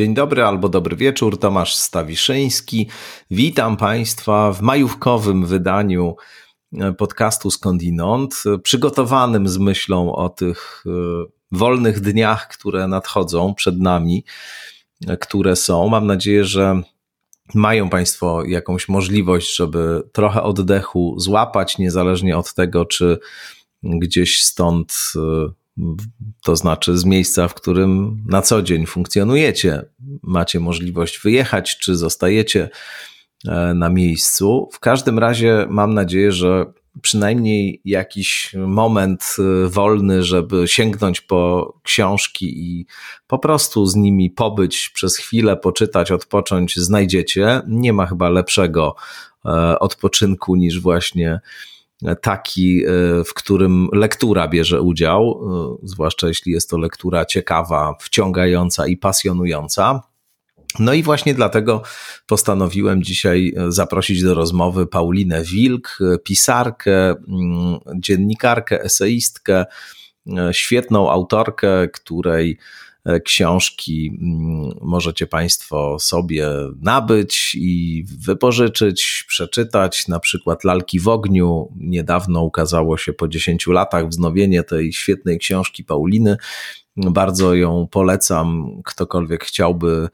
Dzień dobry albo dobry wieczór, Tomasz Stawiszyński. Witam Państwa w majówkowym wydaniu e, podcastu Skądinąd, przygotowanym z myślą o tych e, wolnych dniach, które nadchodzą przed nami, e, które są. Mam nadzieję, że mają Państwo jakąś możliwość, żeby trochę oddechu złapać, niezależnie od tego, czy gdzieś stąd to znaczy z miejsca, w którym na co dzień funkcjonujecie, macie możliwość wyjechać, czy zostajecie e, na miejscu. W każdym razie mam nadzieję, że przynajmniej jakiś moment e, wolny, żeby sięgnąć po książki i po prostu z nimi pobyć przez chwilę, poczytać, odpocząć, znajdziecie. Nie ma chyba lepszego e, odpoczynku niż właśnie taki, e, w którym lektura bierze udział, e, zwłaszcza jeśli jest to lektura ciekawa, wciągająca i pasjonująca. No i właśnie dlatego postanowiłem dzisiaj e, zaprosić do rozmowy Paulinę Wilk, pisarkę, mm, dziennikarkę, eseistkę, świetną autorkę, której książki mm, możecie Państwo sobie nabyć i wypożyczyć, przeczytać. Na przykład Lalki w ogniu. Niedawno ukazało się po 10 latach wznowienie tej świetnej książki Pauliny. Bardzo ją polecam. Ktokolwiek chciałby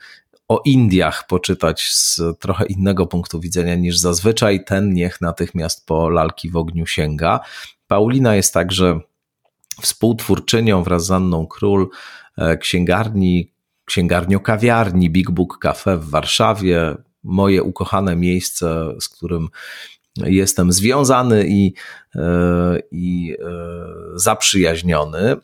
o Indiach poczytać z trochę innego punktu widzenia niż zazwyczaj, ten niech natychmiast po Lalki w ogniu sięga. Paulina jest także współtwórczynią wraz z Anną Król E, księgarni, księgarnio-kawiarni Big Book Cafe w Warszawie. Moje ukochane miejsce, z którym jestem związany i, e, i e, zaprzyjaźniony.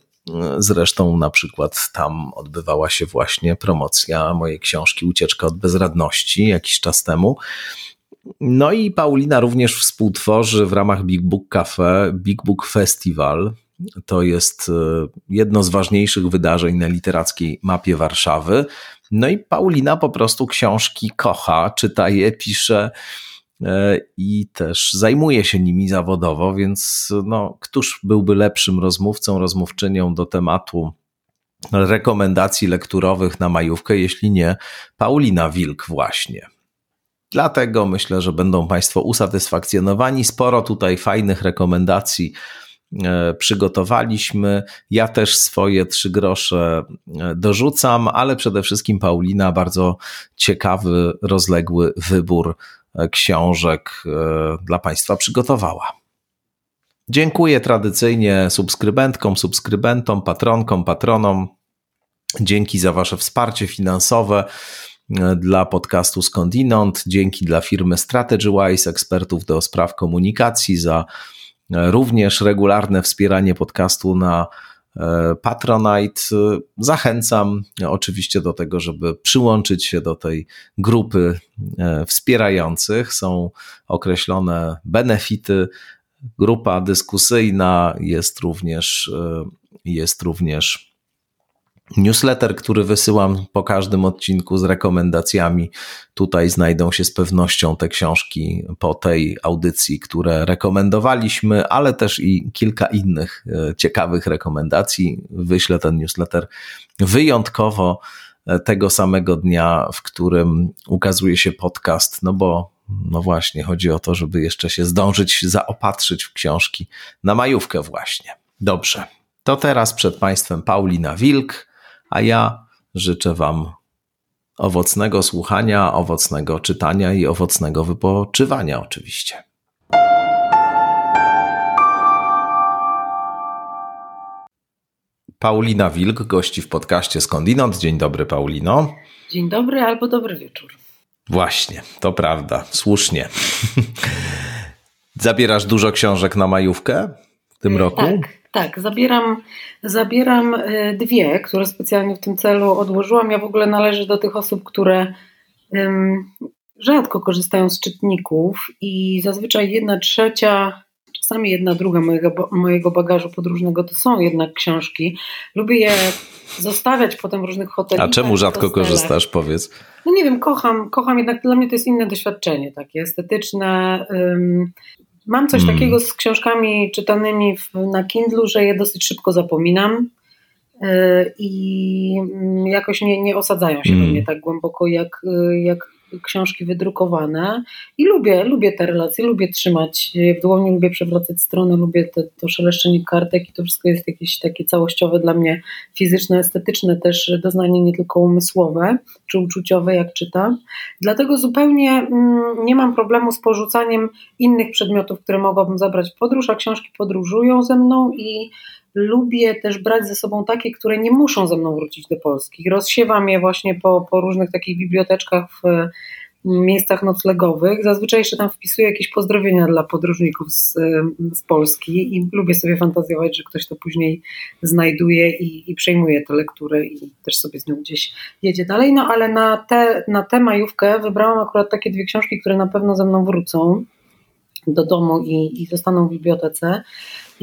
Zresztą na przykład tam odbywała się właśnie promocja mojej książki Ucieczka od bezradności jakiś czas temu. No i Paulina również współtworzy w ramach Big Book Cafe Big Book Festival, to jest e, jedno z ważniejszych wydarzeń na literackiej mapie Warszawy. No i Paulina po prostu książki kocha, czyta je, pisze e, i też zajmuje się nimi zawodowo, więc no, któż byłby lepszym rozmówcą, rozmówczynią do tematu rekomendacji lekturowych na majówkę, jeśli nie Paulina Wilk właśnie. Dlatego myślę, że będą Państwo usatysfakcjonowani. Sporo tutaj fajnych rekomendacji przygotowaliśmy. Ja też swoje trzy grosze e, dorzucam, ale przede wszystkim Paulina bardzo ciekawy, rozległy wybór e, książek dla Państwa przygotowała. Dziękuję tradycyjnie subskrybentkom, subskrybentom, patronkom, patronom. Dzięki za Wasze wsparcie finansowe dla podcastu Skądinąd, dzięki dla firmy StrategyWise, ekspertów do spraw komunikacji, za również regularne wspieranie podcastu na e, Patronite. Zachęcam oczywiście do tego, żeby przyłączyć się do tej grupy e, wspierających. Są określone benefity. Grupa dyskusyjna jest również, e, jest również Newsletter, który wysyłam po każdym odcinku z rekomendacjami. Tutaj znajdą się z pewnością te książki po tej audycji, które rekomendowaliśmy, ale też i kilka innych e, ciekawych rekomendacji. Wyślę ten newsletter wyjątkowo e, tego samego dnia, w którym ukazuje się podcast, no bo no właśnie, chodzi o to, żeby jeszcze się zdążyć zaopatrzyć w książki na majówkę właśnie. Dobrze. To teraz przed Państwem Paulina Wilk a ja życzę Wam owocnego słuchania, owocnego czytania i owocnego wypoczywania, oczywiście. Paulina Wilk, gości w podcaście Skądinąd. Dzień dobry, Paulino. Dzień dobry albo dobry wieczór. Właśnie, to prawda, słusznie. Zabierasz dużo książek na majówkę w tym roku? Tak, tak, zabieram, zabieram e, dwie, które specjalnie w tym celu odłożyłam. Ja w ogóle należę do tych osób, które um, rzadko korzystają z czytników i zazwyczaj jedna trzecia, czasami jedna druga mojego, mojego bagażu podróżnego to są jednak książki. Lubię je zostawiać potem w różnych hotelach. A czemu rzadko korzystasz, powiedz? No nie wiem, kocham, kocham jednak, dla mnie to jest inne doświadczenie, takie estetyczne. Um, Mam coś hmm. takiego z książkami czytanymi w, na Kindlu, że je dosyć szybko zapominam. i mm, jakoś nie, nie osadzają się mm. we mnie tak głęboko jak, jak książki wydrukowane i lubię, lubię te relacje, lubię trzymać w dłoni, lubię przewracać strony, lubię te, to szeleszczenie kartek i to wszystko jest jakieś takie całościowe dla mnie fizyczne, estetyczne też doznanie nie tylko umysłowe czy uczuciowe jak czytam. Dlatego zupełnie mm, nie mam problemu z porzucaniem innych przedmiotów, które mogłabym zabrać w podróż, a książki podróżują ze mną i lubię też brać ze sobą takie, które nie muszą ze mną wrócić do Polski. Rozsiewam je właśnie po, po różnych takich biblioteczkach w miejscach noclegowych. Zazwyczaj jeszcze tam wpisuję jakieś pozdrowienia dla podróżników z, z Polski i lubię sobie fantazjować, że ktoś to później znajduje i, i przejmuje tę lekturę i też sobie z nią gdzieś jedzie dalej. No ale na tę na tę majówkę wybrałam akurat takie dwie książki, które na pewno ze mną wrócą do domu i, i zostaną w bibliotece.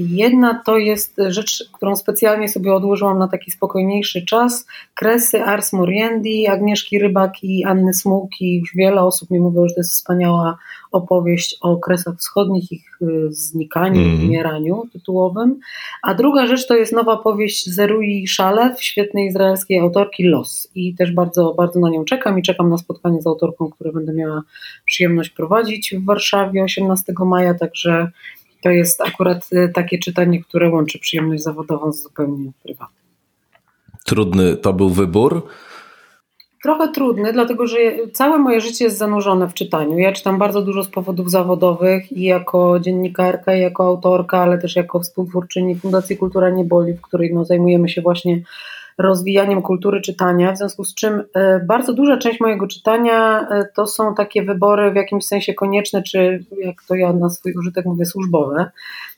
Jedna to jest rzecz, którą specjalnie sobie odłożyłam na taki spokojniejszy czas. Kresy Ars Moriendi, Agnieszki Rybak i Anny Smułki. Już wiele osób mi mówiło, że to jest wspaniała opowieść o Kresach Wschodnich, ich y, znikaniu, mm. umieraniu tytułowym. A druga rzecz to jest nowa powieść Zerui Szalew, świetnej izraelskiej autorki Los. I też bardzo, bardzo na nią czekam i czekam na spotkanie z autorką, które będę miała przyjemność prowadzić w Warszawie 18 maja, także to jest akurat y, takie czytanie, które łączy przyjemność zawodową z zupełnie prywatną. Trudny to był wybór? Trochę trudny, dlatego że całe moje życie jest zanurzone w czytaniu. Ja czytam bardzo dużo z powodów zawodowych i jako dziennikarka, i jako autorka, ale też jako współtwórczyni Fundacji Kultura Nie Boli, w której no, zajmujemy się właśnie rozwijaniem kultury czytania, w związku z czym e, bardzo duża część mojego czytania e, to są takie wybory w jakimś sensie konieczne, czy jak to ja na swój użytek mówię, służbowe.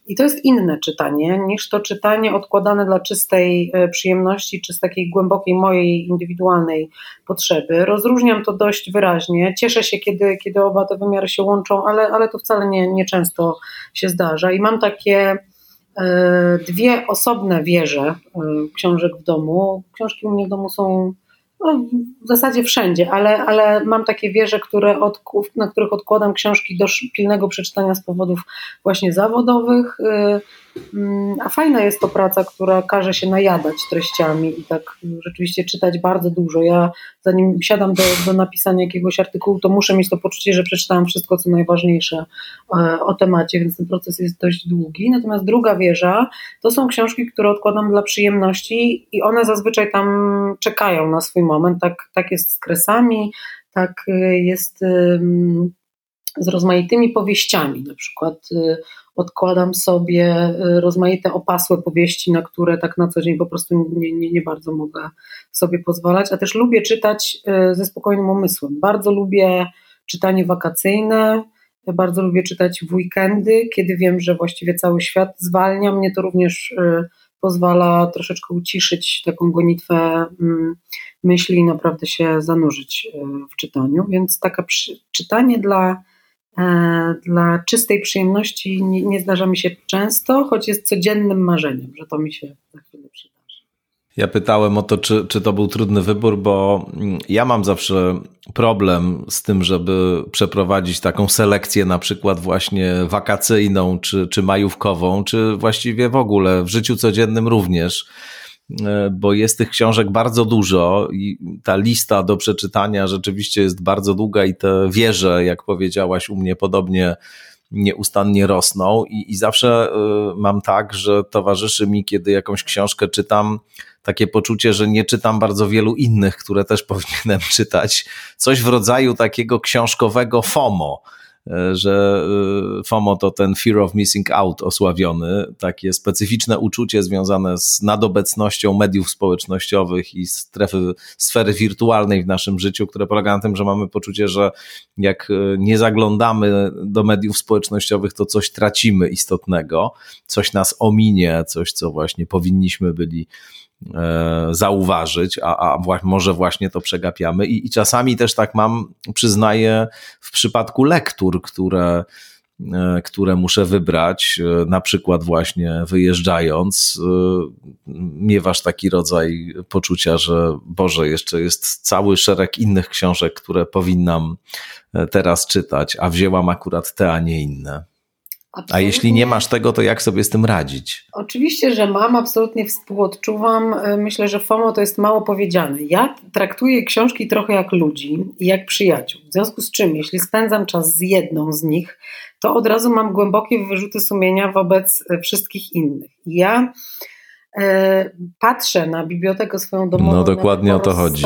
I to jest inne czytanie niż to czytanie odkładane dla czystej e, przyjemności, czy z takiej głębokiej mojej indywidualnej potrzeby. Rozróżniam to dość wyraźnie. Cieszę się, kiedy, kiedy oba te wymiary się łączą, ale, ale to wcale nie, nie często się zdarza. I mam takie dwie osobne wieże e, książek w domu. Książki u mnie w domu są no, w zasadzie wszędzie, ale, ale mam takie wieże, które od, na których odkładam książki do pilnego przeczytania z powodów właśnie zawodowych. E, Mm, a fajna jest to praca, która każe się najadać treściami i tak rzeczywiście czytać bardzo dużo. Ja zanim siadam do, do napisania jakiegoś artykułu, to muszę mieć to poczucie, że przeczytałam wszystko, co najważniejsze e, o temacie, więc ten proces jest dość długi. Natomiast druga wieża to są książki, które odkładam dla przyjemności i one zazwyczaj tam czekają na swój moment. Tak, tak jest z kresami, tak e, jest z rozmaitymi powieściami. Na przykład y, odkładam sobie y, rozmaite opasłe powieści, na które tak na co dzień po prostu nie, nie, nie bardzo mogę sobie pozwalać, a też lubię czytać y, ze spokojnym umysłem. Bardzo lubię czytanie wakacyjne, bardzo lubię czytać w weekendy, kiedy wiem, że właściwie cały świat zwalnia. Mnie to również pozwala troszeczkę uciszyć taką gonitwę mm, myśli i naprawdę się zanurzyć w czytaniu. Więc taka czytanie dla dla czystej przyjemności nie, nie zdarza mi się często, choć jest codziennym marzeniem, że to mi się za chwilę przydarzy. Ja pytałem o to, czy, czy to był trudny wybór, bo mm, ja mam zawsze problem z tym, żeby przeprowadzić taką selekcję, na przykład właśnie wakacyjną, czy, czy majówkową, czy właściwie w ogóle w życiu codziennym również E, bo jest tych książek bardzo dużo i ta lista do przeczytania rzeczywiście jest bardzo długa i te wieże, jak powiedziałaś, u mnie podobnie nieustannie rosną i, i zawsze e, mam tak, że towarzyszy mi, kiedy jakąś książkę czytam, takie poczucie, że nie czytam bardzo wielu innych, które też powinienem czytać. Coś w rodzaju takiego książkowego FOMO E, że e, FOMO to ten fear of missing out osławiony, takie specyficzne uczucie związane z nadobecnością mediów społecznościowych i strefy, sfery wirtualnej w naszym życiu, które polega na tym, że mamy poczucie, że jak e, nie zaglądamy do mediów społecznościowych, to coś tracimy istotnego, coś nas ominie, coś, co właśnie powinniśmy byli E, zauważyć, a, a może właśnie to przegapiamy. I, I czasami też tak mam, przyznaję, w przypadku lektur, które, e, które muszę wybrać, e, na przykład właśnie wyjeżdżając, miewasz taki rodzaj poczucia, że Boże, jeszcze jest cały szereg innych książek, które powinnam teraz czytać, a wzięłam akurat te, a nie inne. Absolutnie. A jeśli nie masz tego, to jak sobie z tym radzić? Oczywiście, że mam, absolutnie współodczuwam. E, myślę, że FOMO to jest mało powiedziane. Ja traktuję książki trochę jak ludzi i jak przyjaciół. W związku z czym, jeśli spędzam czas z jedną z nich, to od razu mam głębokie wyrzuty sumienia wobec e, wszystkich innych. Ja e, patrzę na bibliotekę swoją domową. No dokładnie o to chodzi.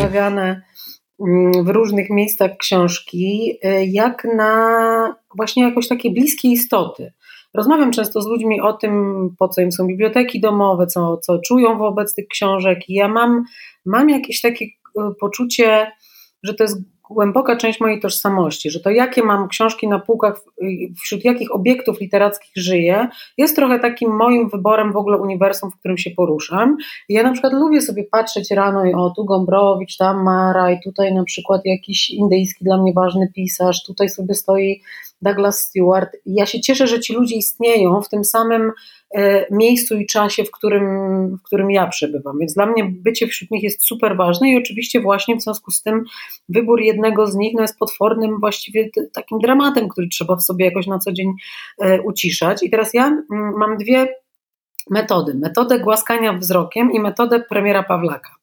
Mm, w różnych miejscach książki, e, jak na właśnie jakoś takie bliskie istoty. Rozmawiam często z ludźmi o tym, po co im są biblioteki domowe, co, co czują wobec tych książek. I ja mam, mam jakieś takie e, poczucie, że to jest głęboka część mojej tożsamości, że to jakie mam książki na półkach, wśród jakich obiektów literackich żyję, jest trochę takim moim wyborem w ogóle uniwersum, w którym się poruszam. I ja na przykład lubię sobie patrzeć rano i o tu Gombrowicz, tam Mara i tutaj na przykład jakiś indyjski dla mnie ważny pisarz, tutaj sobie stoi Douglas Stewart. Ja się cieszę, że ci ludzie istnieją w tym samym miejscu i czasie, w którym, w którym ja przebywam. Więc dla mnie bycie wśród nich jest super ważne i oczywiście właśnie w związku z tym wybór jednego z nich no, jest potwornym właściwie takim dramatem, który trzeba w sobie jakoś na co dzień e, uciszać. I teraz ja mam dwie metody. Metodę głaskania wzrokiem i metodę premiera Pawlaka.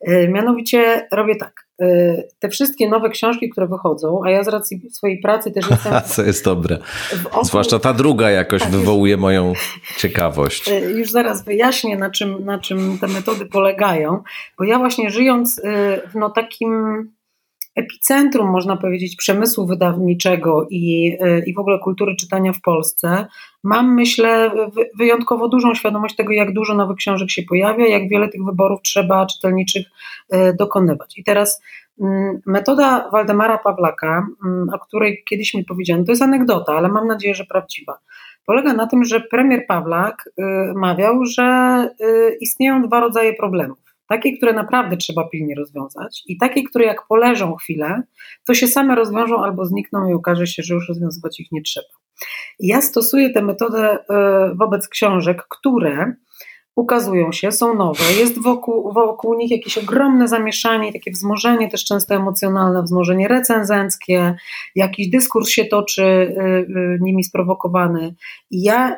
E, mianowicie robię tak. E, te wszystkie nowe książki, które wychodzą, a ja z racji swojej pracy też jestem. Co jest dobre. Zwłaszcza ta druga jakoś tak, wywołuje moją ciekawość. E, już zaraz wyjaśnię, na czym, na czym te metody polegają, bo ja właśnie żyjąc w no, takim epicentrum, można powiedzieć, przemysłu wydawniczego i, i w ogóle kultury czytania w Polsce, mam, myślę, wyjątkowo dużą świadomość tego, jak dużo nowych książek się pojawia, jak wiele tych wyborów trzeba czytelniczych e, dokonywać. I teraz mm, metoda Waldemara Pawlaka, mm, o której kiedyś mi powiedziano, to jest anegdota, ale mam nadzieję, że prawdziwa. Polega na tym, że premier Pawlak e, mawiał, że istnieją dwa rodzaje problemów takie, które naprawdę trzeba pilnie rozwiązać i takie, które jak poleżą chwilę, to się same rozwiążą albo znikną i okaże się, że już rozwiązywać ich nie trzeba. Ja stosuję tę metodę e, wobec książek, które ukazują się, są nowe, jest wokół, wokół nich jakieś ogromne zamieszanie, takie wzmożenie też często emocjonalne, wzmożenie recenzenckie, jakiś dyskurs się toczy e, e, nimi sprowokowany. I ja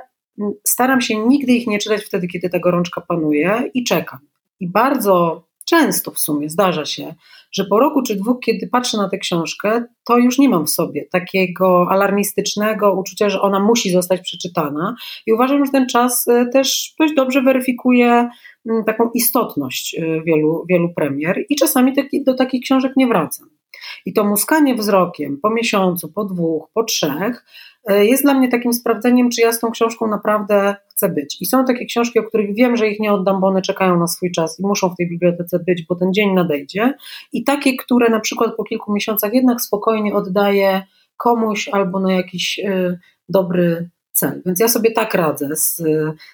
staram się nigdy ich nie czytać wtedy, kiedy ta gorączka panuje i czekam. I bardzo często w sumie zdarza się, że po roku czy dwóch, kiedy patrzę na tę książkę, to już nie mam w sobie takiego alarmistycznego uczucia, że ona musi zostać przeczytana. I uważam, że ten czas e, też dość dobrze weryfikuje mm, taką istotność e, wielu, wielu premier i czasami do takich książek nie wracam. I to muskanie wzrokiem po miesiącu, po dwóch, po trzech jest dla mnie takim sprawdzeniem, czy ja z tą książką naprawdę chcę być. I są takie książki, o których wiem, że ich nie oddam, bo one czekają na swój czas i muszą w tej bibliotece być, bo ten dzień nadejdzie. I takie, które na przykład po kilku miesiącach jednak spokojnie oddaję komuś albo na jakiś y, dobry cel. Więc ja sobie tak radzę z,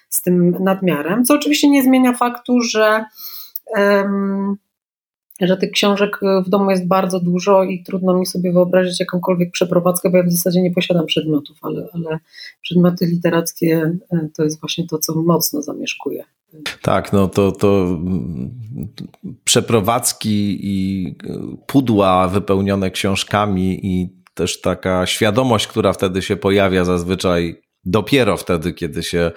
z tym nadmiarem, co oczywiście nie zmienia faktu, że. Że tych książek e, w domu jest bardzo dużo i trudno mi sobie wyobrazić jakąkolwiek przeprowadzkę, bo ja w zasadzie nie posiadam przedmiotów, ale, ale przedmioty literackie e, to jest właśnie to, co mocno zamieszkuje. Tak, no to, to przeprowadzki i pudła wypełnione książkami i też taka świadomość, która wtedy się pojawia zazwyczaj dopiero wtedy, kiedy się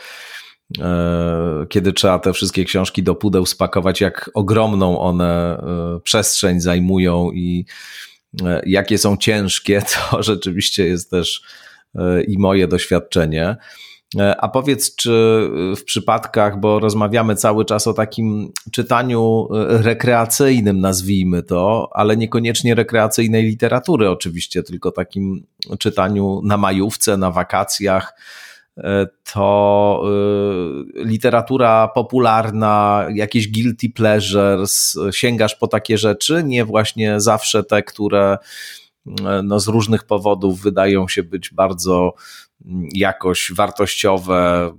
kiedy trzeba te wszystkie książki do pudeł spakować, jak ogromną one e, przestrzeń zajmują i e, jakie są ciężkie, to rzeczywiście jest też i moje doświadczenie. A powiedz, czy w przypadkach, bo rozmawiamy cały czas o takim czytaniu rekreacyjnym, nazwijmy to, ale niekoniecznie rekreacyjnej literatury, oczywiście, tylko takim czytaniu na majówce, na wakacjach to y, literatura popularna, jakieś guilty pleasures, sięgasz po takie rzeczy, nie właśnie zawsze te, które y, no, z różnych powodów wydają się być bardzo mm, jakoś wartościowe,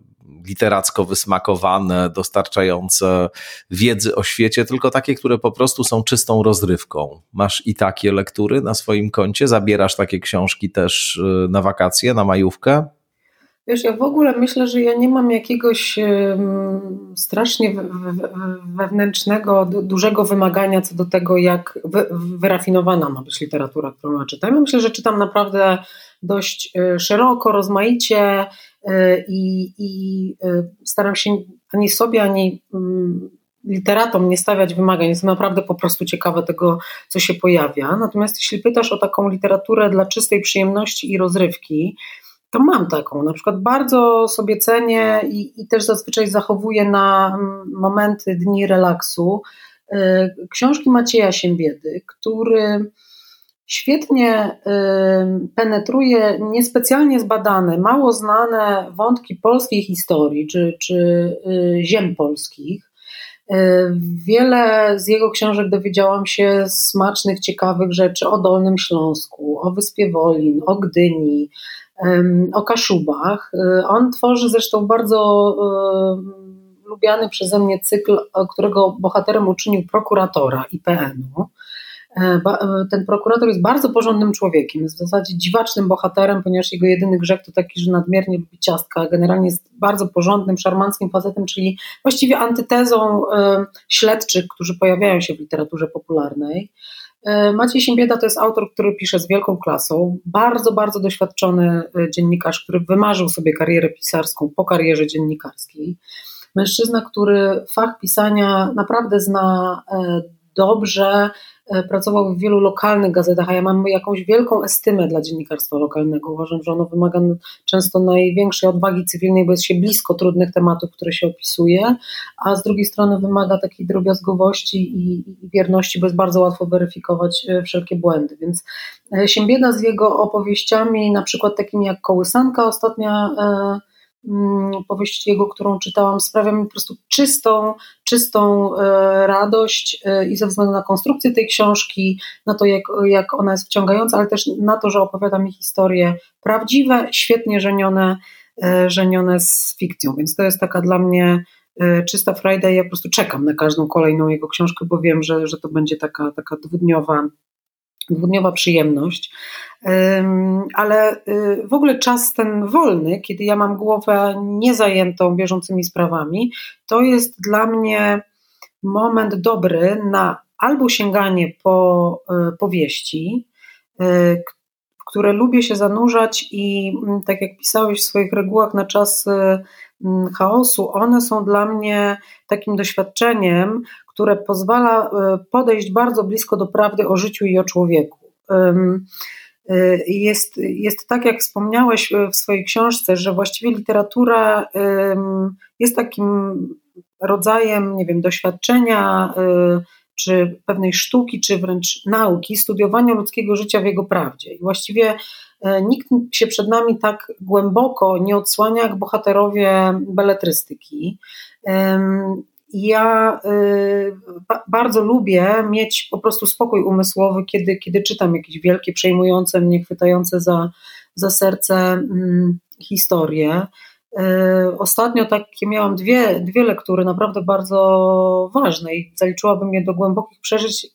literacko wysmakowane, dostarczające wiedzy o świecie, tylko takie, które po prostu są czystą rozrywką. Masz i takie lektury na swoim koncie? Zabierasz takie książki też y, na wakacje, na majówkę? Wiesz, ja w ogóle myślę, że ja nie mam jakiegoś strasznie wewnętrznego, dużego wymagania co do tego, jak wyrafinowana ma być literatura, którą ja czytam. Ja myślę, że czytam naprawdę dość e, szeroko, rozmaicie e, i, i e, staram się ani sobie, ani mm, literatom nie stawiać wymagań. Jestem naprawdę po prostu ciekawa tego, co się pojawia. Natomiast jeśli pytasz o taką literaturę dla czystej przyjemności i rozrywki, to mam taką. Na przykład bardzo sobie cenię i, i też zazwyczaj zachowuję na mm, momenty dni relaksu książki Macieja Siembiedy, który świetnie penetruje niespecjalnie zbadane, mało znane wątki polskiej historii czy, czy y, ziem polskich. Y, wiele z jego książek dowiedziałam się smacznych, ciekawych rzeczy o Dolnym Śląsku, o Wyspie Wolin, o Gdyni, o Kaszubach. Y, on tworzy zresztą bardzo lubiany przeze mnie cykl, którego bohaterem uczynił prokuratora IPN-u. E, e, ten prokurator jest bardzo porządnym człowiekiem, jest w zasadzie dziwacznym bohaterem, ponieważ jego jedyny grzech to taki, że nadmiernie lubi ciastka. Generalnie jest bardzo porządnym, szarmanckim facetem, czyli właściwie antytezą e, śledczych, którzy pojawiają się w literaturze popularnej. Maciej Siembieda to jest autor, który pisze z wielką klasą, bardzo, bardzo doświadczony dziennikarz, który wymarzył sobie karierę pisarską po karierze dziennikarskiej. Mężczyzna, który fach pisania naprawdę zna dobrze, E, pracował w wielu lokalnych gazetach, a ja mam jakąś wielką estymę dla dziennikarstwa lokalnego. Uważam, że ono wymaga często największej odwagi cywilnej, bo jest się blisko trudnych tematów, które się opisuje, a z drugiej strony wymaga takiej drobiazgowości i, i wierności, bo jest bardzo łatwo weryfikować e, wszelkie błędy. Więc e, Siembieda z jego opowieściami, na przykład takimi jak Kołysanka ostatnia, powieść jego, którą czytałam, sprawia mi po prostu czystą, czystą e, radość e, i ze względu na konstrukcję tej książki, na to, jak, jak ona jest wciągająca, ale też na to, że opowiada mi historie prawdziwe, świetnie żenione, e, żenione z fikcją. Więc to jest taka dla mnie czysta frajda i ja po prostu czekam na każdą kolejną jego książkę, bo wiem, że, że to będzie taka, taka dwudniowa dwudniowa przyjemność. Ale y, w ogóle czas ten wolny, kiedy ja mam głowę niezajętą bieżącymi sprawami, to jest dla mnie moment dobry na albo sięganie po y, powieści, y, w które lubię się zanurzać i mm, tak jak pisałeś w swoich regułach na czas chaosu, one są dla mnie takim doświadczeniem, które pozwala e, podejść bardzo blisko do prawdy o życiu i o człowieku. E, jest, jest tak, jak wspomniałeś w swojej książce, że właściwie literatura jest takim rodzajem, nie wiem, doświadczenia, e, czy pewnej sztuki, czy wręcz nauki, studiowania ludzkiego życia w jego prawdzie. I właściwie nikt się przed nami tak głęboko nie odsłania jak bohaterowie beletrystyki ja y, bardzo lubię mieć po prostu spokój umysłowy, kiedy, kiedy czytam jakieś wielkie, przejmujące mnie, chwytające za, za serce mm, historie. Y, ostatnio takie miałam dwie, dwie lektury naprawdę bardzo ważne i zaliczyłabym je do głębokich przeżyć,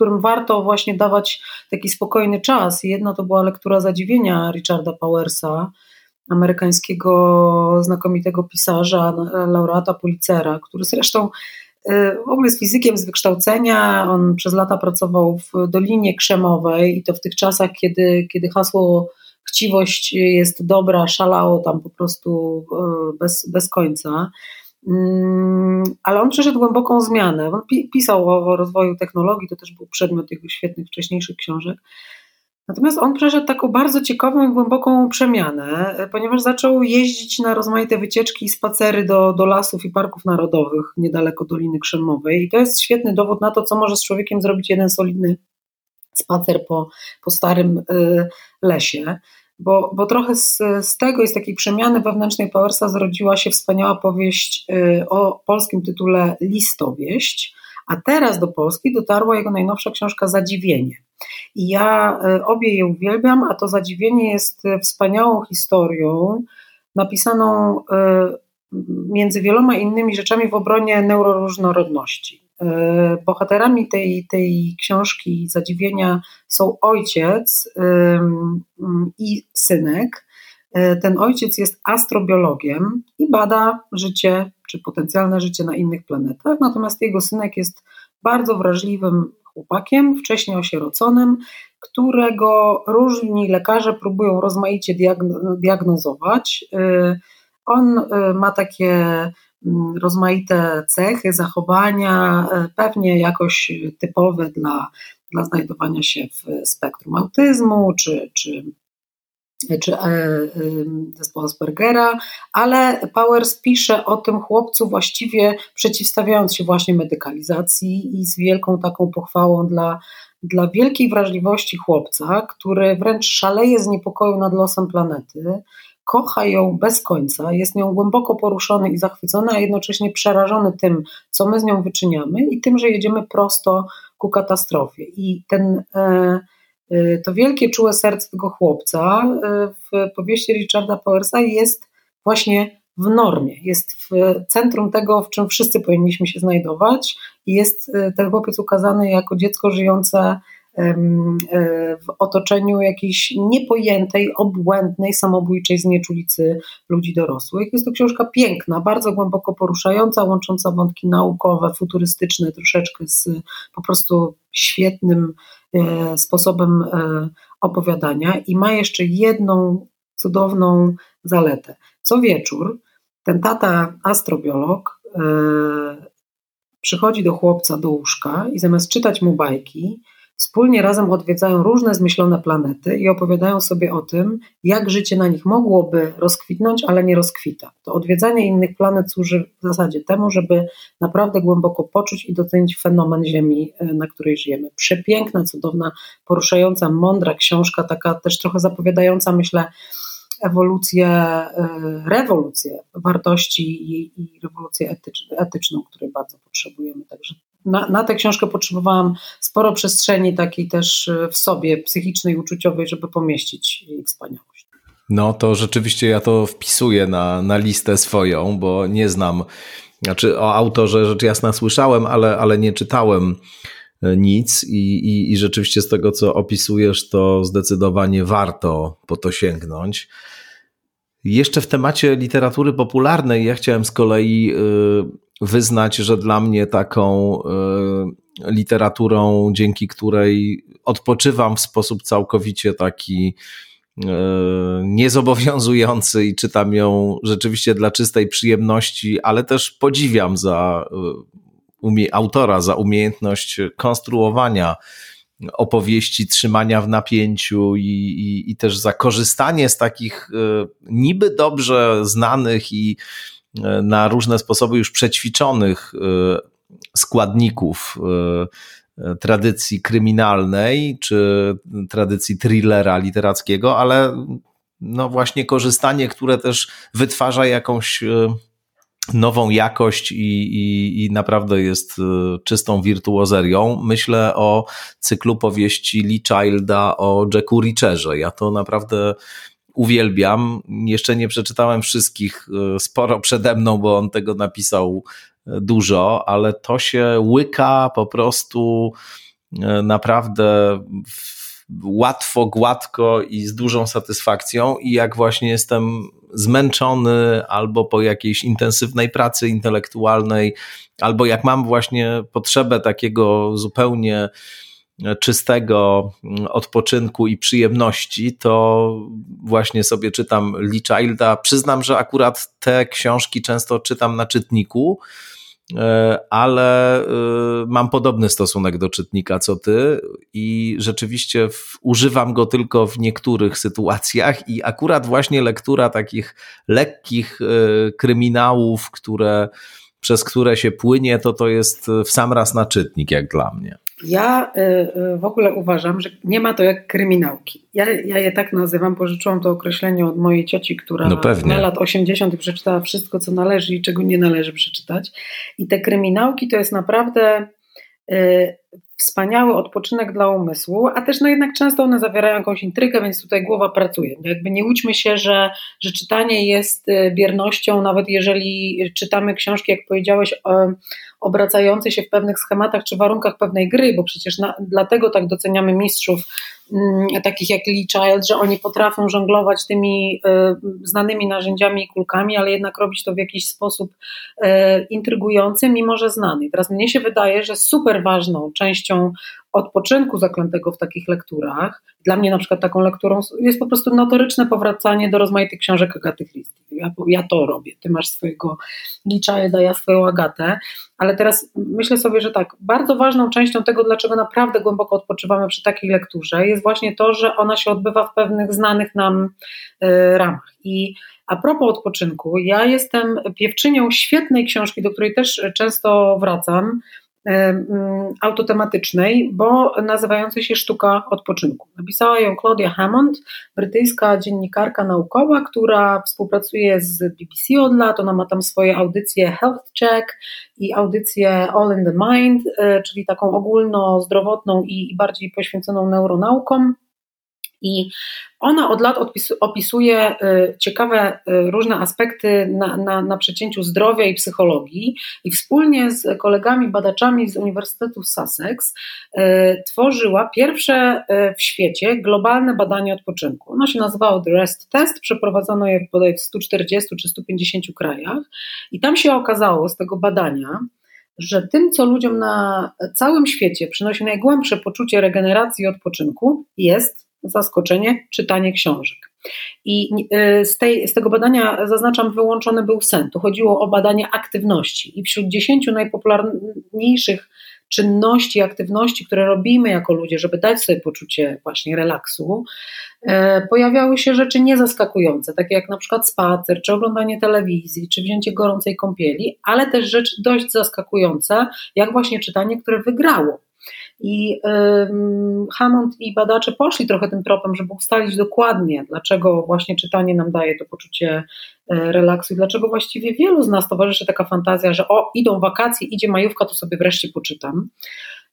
którym warto właśnie dawać taki spokojny czas. Jedna to była lektura Zadziwienia Richarda Powersa, amerykańskiego znakomitego pisarza, laureata Pulitzera, który zresztą y, w ogóle jest fizykiem z wykształcenia. On przez lata pracował w Dolinie Krzemowej i to w tych czasach, kiedy, kiedy hasło chciwość jest dobra, szalało tam po prostu y, bez, bez końca. Mm, ale on przeszedł głęboką zmianę. On pisał o rozwoju technologii, to też był przedmiot jego świetnych wcześniejszych książek. Natomiast on przeszedł taką bardzo ciekawą i głęboką przemianę, ponieważ zaczął jeździć na rozmaite wycieczki i spacery do, do lasów i parków narodowych niedaleko Doliny Krzemowej. I to jest świetny dowód na to, co może z człowiekiem zrobić jeden solidny spacer po, po starym y, lesie. Bo, bo trochę z, z tego, z takiej przemiany wewnętrznej Powersa zrodziła się wspaniała powieść y, o polskim tytule Listowieść, a teraz do Polski dotarła jego najnowsza książka Zadziwienie. I ja e, obie je uwielbiam, a to zadziwienie jest e, wspaniałą historią, napisaną między wieloma innymi rzeczami w obronie neuroróżnorodności. Bohaterami tej, tej książki Zadziwienia są ojciec i synek, Ten ojciec jest astrobiologiem i bada życie, czy potencjalne życie na innych planetach, natomiast jego synek jest bardzo wrażliwym chłopakiem, wcześniej osieroconym, którego różni lekarze próbują rozmaicie diagnozować. On ma takie Mm, rozmaite cechy, zachowania, e, pewnie jakoś typowe dla, dla znajdowania się w spektrum autyzmu czy, czy, czy e, zespołu Aspergera, ale Powers pisze o tym chłopcu właściwie przeciwstawiając się właśnie medykalizacji i z wielką taką pochwałą dla, dla wielkiej wrażliwości chłopca, który wręcz szaleje z niepokoju nad losem planety kocha ją bez końca, jest nią głęboko poruszony i zachwycony, a jednocześnie przerażony tym, co my z nią wyczyniamy i tym, że jedziemy prosto ku katastrofie. I ten, e, e, to wielkie, czułe serce tego chłopca e, w powieści Richarda Powersa jest właśnie w normie, jest w centrum tego, w czym wszyscy powinniśmy się znajdować i jest ten chłopiec ukazany jako dziecko żyjące w otoczeniu jakiejś niepojętej, obłędnej, samobójczej znieczulicy ludzi dorosłych. Jest to książka piękna, bardzo głęboko poruszająca, łącząca wątki naukowe, futurystyczne, troszeczkę z po prostu świetnym e, sposobem e, opowiadania i ma jeszcze jedną cudowną zaletę. Co wieczór ten tata astrobiolog przychodzi do chłopca do łóżka i zamiast czytać mu bajki, Wspólnie razem odwiedzają różne zmyślone planety i opowiadają sobie o tym, jak życie na nich mogłoby rozkwitnąć, ale nie rozkwita. To odwiedzanie innych planet służy w zasadzie temu, żeby naprawdę głęboko poczuć i docenić fenomen Ziemi, e, na której żyjemy. Przepiękna, cudowna, poruszająca, mądra książka, taka też trochę zapowiadająca, myślę, ewolucję, e, rewolucję wartości i, i rewolucję etyczną, której bardzo potrzebujemy. Także na, na tę książkę potrzebowałam sporo przestrzeni takiej też e, w sobie, psychicznej, uczuciowej, żeby pomieścić jej wspaniałość. No to rzeczywiście ja to wpisuję na, na listę swoją, bo nie znam, znaczy o autorze rzecz jasna słyszałem, ale, ale nie czytałem e, nic i, i, i rzeczywiście z tego, co opisujesz, to zdecydowanie warto po to sięgnąć. Jeszcze w temacie literatury popularnej ja chciałem z kolei y, wyznać, że dla mnie taką y, literaturą, dzięki której odpoczywam w sposób całkowicie taki y, niezobowiązujący i czytam ją rzeczywiście dla czystej przyjemności, ale też podziwiam za umie, autora, za umiejętność konstruowania opowieści, trzymania w napięciu i, i, i też za korzystanie z takich niby dobrze znanych i E, na różne sposoby już przećwiczonych e, składników e, tradycji kryminalnej czy tradycji thrillera literackiego, ale no właśnie korzystanie, które też wytwarza jakąś nową jakość i, i, i naprawdę jest czystą wirtuozerią. Myślę o cyklu powieści Lee Childa o Jacku Richerze. Ja to naprawdę uwielbiam. Jeszcze nie przeczytałem wszystkich, e, sporo przede mną, bo on tego napisał e, dużo, ale to się łyka po prostu e, naprawdę łatwo, gładko i z dużą satysfakcją. I jak właśnie jestem zmęczony albo po jakiejś intensywnej pracy intelektualnej, albo jak mam właśnie potrzebę takiego zupełnie czystego odpoczynku i przyjemności, to właśnie sobie czytam Lee Childa. Przyznam, że akurat te książki często czytam na czytniku, e, ale e, mam podobny stosunek do czytnika co ty i rzeczywiście używam go tylko w niektórych sytuacjach i akurat właśnie lektura takich lekkich e, kryminałów, które przez które się płynie, to to jest w sam raz na czytnik, jak dla mnie. Ja y, y, w ogóle uważam, że nie ma to jak kryminałki. Ja, ja je tak nazywam, pożyczyłam to określenie od mojej cioci, która no na lat 80. przeczytała wszystko, co należy i czego nie należy przeczytać. I te kryminałki to jest naprawdę y, wspaniały odpoczynek dla umysłu, a też no jednak często one zawierają jakąś intrygę, więc tutaj głowa pracuje. Jakby nie łudźmy się, że, że czytanie jest biernością, nawet jeżeli czytamy książki, jak powiedziałeś, o, obracający się w pewnych schematach czy warunkach pewnej gry, bo przecież na, dlatego tak doceniamy mistrzów mm, takich jak Lee Child, że oni potrafią żonglować tymi y, znanymi narzędziami i kulkami, ale jednak robić to w jakiś sposób y, intrygujący, mimo że znany. Teraz mnie się wydaje, że super ważną częścią odpoczynku zaklętego w takich lekturach. Dla mnie na przykład taką lekturą jest po prostu notoryczne powracanie do rozmaitych książek Agaty Christie. Ja, ja to robię. Ty masz swojego Lichilda, ja swoją Agatę. Ale teraz myślę sobie, że tak, bardzo ważną częścią tego, dlaczego naprawdę głęboko odpoczywamy przy takiej lekturze, jest właśnie to, że ona się odbywa w pewnych znanych nam y, ramach. I a propos odpoczynku, ja jestem piewczynią świetnej książki, do której też często wracam, autotematycznej, bo nazywającej się Sztuka Odpoczynku. Napisała ją Claudia Hammond, brytyjska dziennikarka naukowa, która współpracuje z BBC od lat. Ona ma tam swoje audycje Health Check i audycję All in the Mind, e, czyli taką ogólno-zdrowotną i bardziej poświęconą neuronaukom. I ona od lat opisuje y, ciekawe y, różne aspekty na, na, na przecięciu zdrowia i psychologii. I wspólnie z kolegami badaczami z Uniwersytetu Sussex y, tworzyła pierwsze w świecie globalne badanie odpoczynku. Ono się nazywało The Rest Test, przeprowadzono je w 140 czy 150 krajach. I tam się okazało z tego badania, że tym, co ludziom na całym świecie przynosi najgłębsze poczucie regeneracji i odpoczynku, jest zaskoczenie, czytanie książek. I y, z, tej, z tego badania zaznaczam, wyłączony był sen. Tu chodziło o badanie aktywności. I wśród dziesięciu najpopularniejszych czynności, aktywności, które robimy jako ludzie, żeby dać sobie poczucie właśnie relaksu, e, pojawiały się rzeczy niezaskakujące, takie jak na przykład spacer, czy oglądanie telewizji, czy wzięcie gorącej kąpieli, ale też rzeczy dość zaskakujące, jak właśnie czytanie, które wygrało i Hammond i badacze poszli trochę tym tropem, żeby ustalić dokładnie, dlaczego właśnie czytanie nam daje to poczucie e, relaksu i dlaczego właściwie wielu z nas towarzyszy taka fantazja, że o, idą wakacje, idzie majówka, to sobie wreszcie poczytam.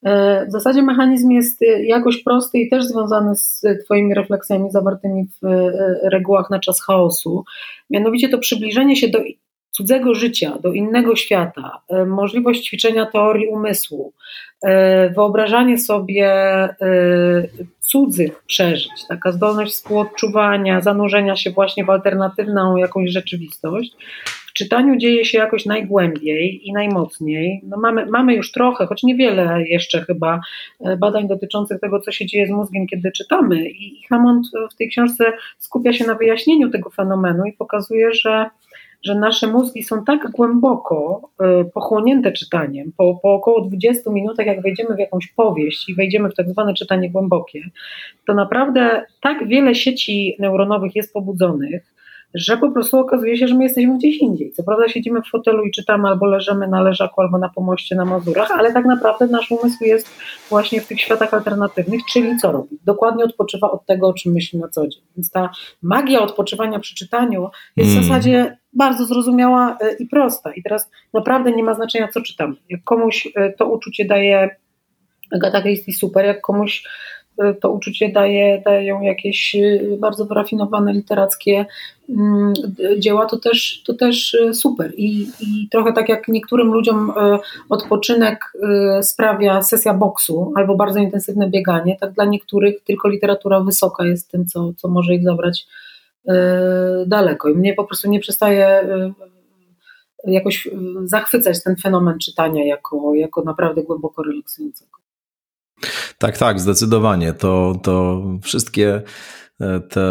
E, w zasadzie mechanizm jest jakoś prosty i też związany z Twoimi refleksjami zawartymi w e, regułach na czas chaosu. Mianowicie to przybliżenie się do cudzego życia, do innego świata, możliwość ćwiczenia teorii umysłu, E, wyobrażanie sobie e, cudzych przeżyć, taka zdolność współodczuwania, zanurzenia się właśnie w alternatywną jakąś rzeczywistość, w czytaniu dzieje się jakoś najgłębiej i najmocniej. No mamy, mamy już trochę, choć niewiele jeszcze chyba e, badań dotyczących tego, co się dzieje z mózgiem, kiedy czytamy. I Hammond w tej książce skupia się na wyjaśnieniu tego fenomenu i pokazuje, że że nasze mózgi są tak głęboko e, pochłonięte czytaniem, po, po około 20 minutach, jak wejdziemy w jakąś powieść i wejdziemy w tak zwane czytanie głębokie, to naprawdę tak wiele sieci neuronowych jest pobudzonych, że po prostu okazuje się, że my jesteśmy gdzieś indziej. Co prawda siedzimy w fotelu i czytamy albo leżymy na leżaku, albo na pomoście na Mazurach, ale tak naprawdę nasz umysł jest właśnie w tych światach alternatywnych, czyli co robi? Dokładnie odpoczywa od tego, o czym myśli na co dzień. Więc ta magia odpoczywania przy czytaniu jest w zasadzie bardzo zrozumiała e, i prosta. I teraz naprawdę nie ma znaczenia, co czytam. Jak komuś e, to uczucie daje Agata Christie super, jak komuś e, to uczucie daje, dają jakieś bardzo wyrafinowane literackie mm, dzieła, to też, to też super. I, I trochę tak jak niektórym ludziom odpoczynek sprawia sesja boksu albo bardzo intensywne bieganie, tak dla niektórych tylko literatura wysoka jest tym, co, co może ich zabrać daleko. I mnie po prostu nie przestaje y, jakoś y, zachwycać ten fenomen czytania jako, jako naprawdę głęboko relaksującego. Tak, tak, zdecydowanie. To, to wszystkie e, te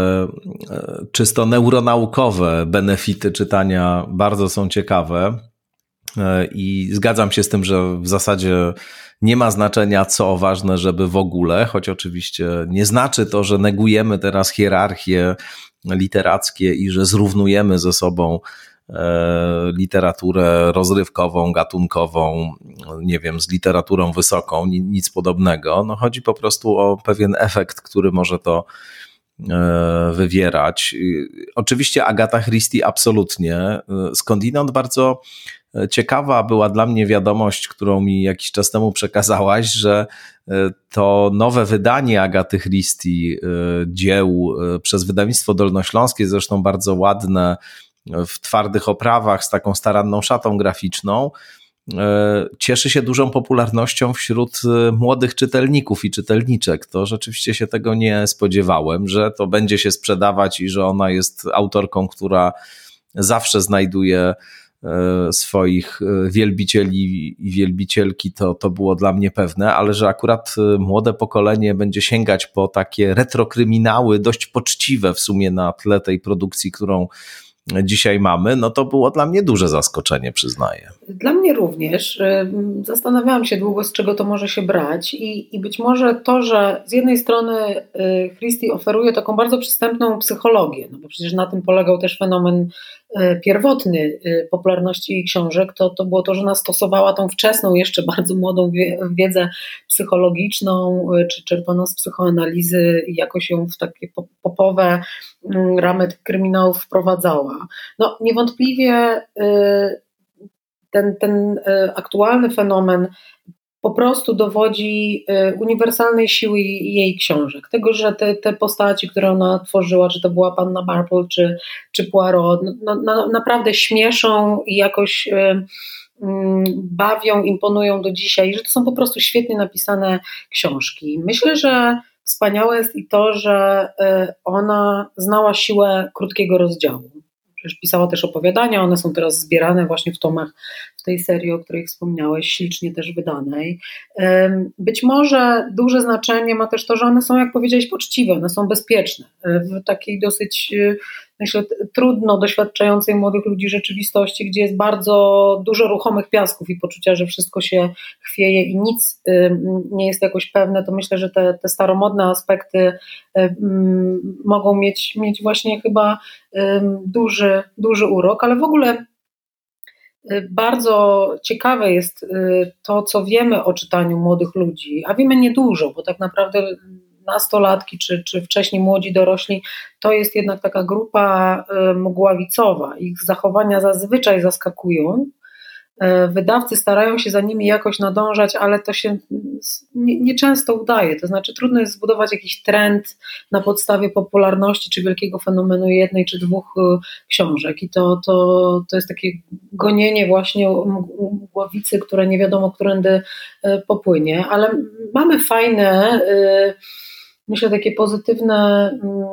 e, czysto neuronaukowe benefity czytania bardzo są ciekawe. E, I zgadzam się z tym, że w zasadzie nie ma znaczenia, co ważne, żeby w ogóle, choć oczywiście nie znaczy to, że negujemy teraz hierarchię literackie i że zrównujemy ze sobą e, literaturę rozrywkową, gatunkową, nie wiem, z literaturą wysoką, nic podobnego. No chodzi po prostu o pewien efekt, który może to e, wywierać. Oczywiście Agata Christie absolutnie. E, skądinąd bardzo ciekawa była dla mnie wiadomość, którą mi jakiś czas temu przekazałaś, że e, to nowe wydanie Agaty Christie e, dzieł e, przez wydawnictwo Dolnośląskie, zresztą bardzo ładne, w twardych oprawach, z taką staranną szatą graficzną, cieszy się dużą popularnością wśród młodych czytelników i czytelniczek. To rzeczywiście się tego nie spodziewałem, że to będzie się sprzedawać i że ona jest autorką, która zawsze znajduje E, swoich e, wielbicieli i wielbicielki, to, to było dla mnie pewne, ale że akurat e, młode pokolenie będzie sięgać po takie retrokryminały, dość poczciwe w sumie na tle tej produkcji, którą dzisiaj mamy, no to było dla mnie duże zaskoczenie, przyznaję. Dla mnie również. Zastanawiałam się długo, z czego to może się brać, i, i być może to, że z jednej strony Christie oferuje taką bardzo przystępną psychologię, no bo przecież na tym polegał też fenomen E, pierwotny e, popularności jej książek, to, to było to, że ona stosowała tą wczesną, jeszcze bardzo młodą wiedzę psychologiczną, e, czy czerpaną z psychoanalizy jakoś ją w takie popowe mm, ramy kryminałów wprowadzała. No niewątpliwie ten, ten aktualny fenomen po prostu dowodzi y, uniwersalnej siły jej książek. Tego, że te, te postaci, które ona tworzyła, czy to była Panna Marple, czy, czy Poirot, no, no, naprawdę śmieszą i jakoś y, bawią, imponują do dzisiaj, że to są po prostu świetnie napisane książki. Myślę, że wspaniałe jest i to, że y, ona znała siłę krótkiego rozdziału pisała też opowiadania, one są teraz zbierane właśnie w tomach w tej serii, o której wspomniałeś, ślicznie też wydanej. Być może duże znaczenie ma też to, że one są, jak powiedziałeś, poczciwe, one są bezpieczne. W takiej dosyć myślę, trudno doświadczającej młodych ludzi rzeczywistości, gdzie jest bardzo dużo ruchomych piasków i poczucia, że wszystko się chwieje i nic nie jest jakoś pewne, to myślę, że te, te staromodne aspekty mogą mieć, mieć właśnie chyba duży, duży urok, ale w ogóle y, bardzo ciekawe jest y, to, co wiemy o czytaniu młodych ludzi, a wiemy niedużo, bo tak naprawdę nastolatki czy, czy wcześniej młodzi dorośli, to jest jednak taka grupa mgławicowa. Ich zachowania zazwyczaj zaskakują. E, wydawcy starają się za nimi jakoś nadążać, ale to się nieczęsto nie udaje. To znaczy, trudno jest zbudować jakiś trend na podstawie popularności czy wielkiego fenomenu jednej czy dwóch e, książek. I to, to, to jest takie gonienie właśnie mgławicy, które nie wiadomo, którędy e, popłynie. Ale mamy fajne myślę, takie pozytywne mm,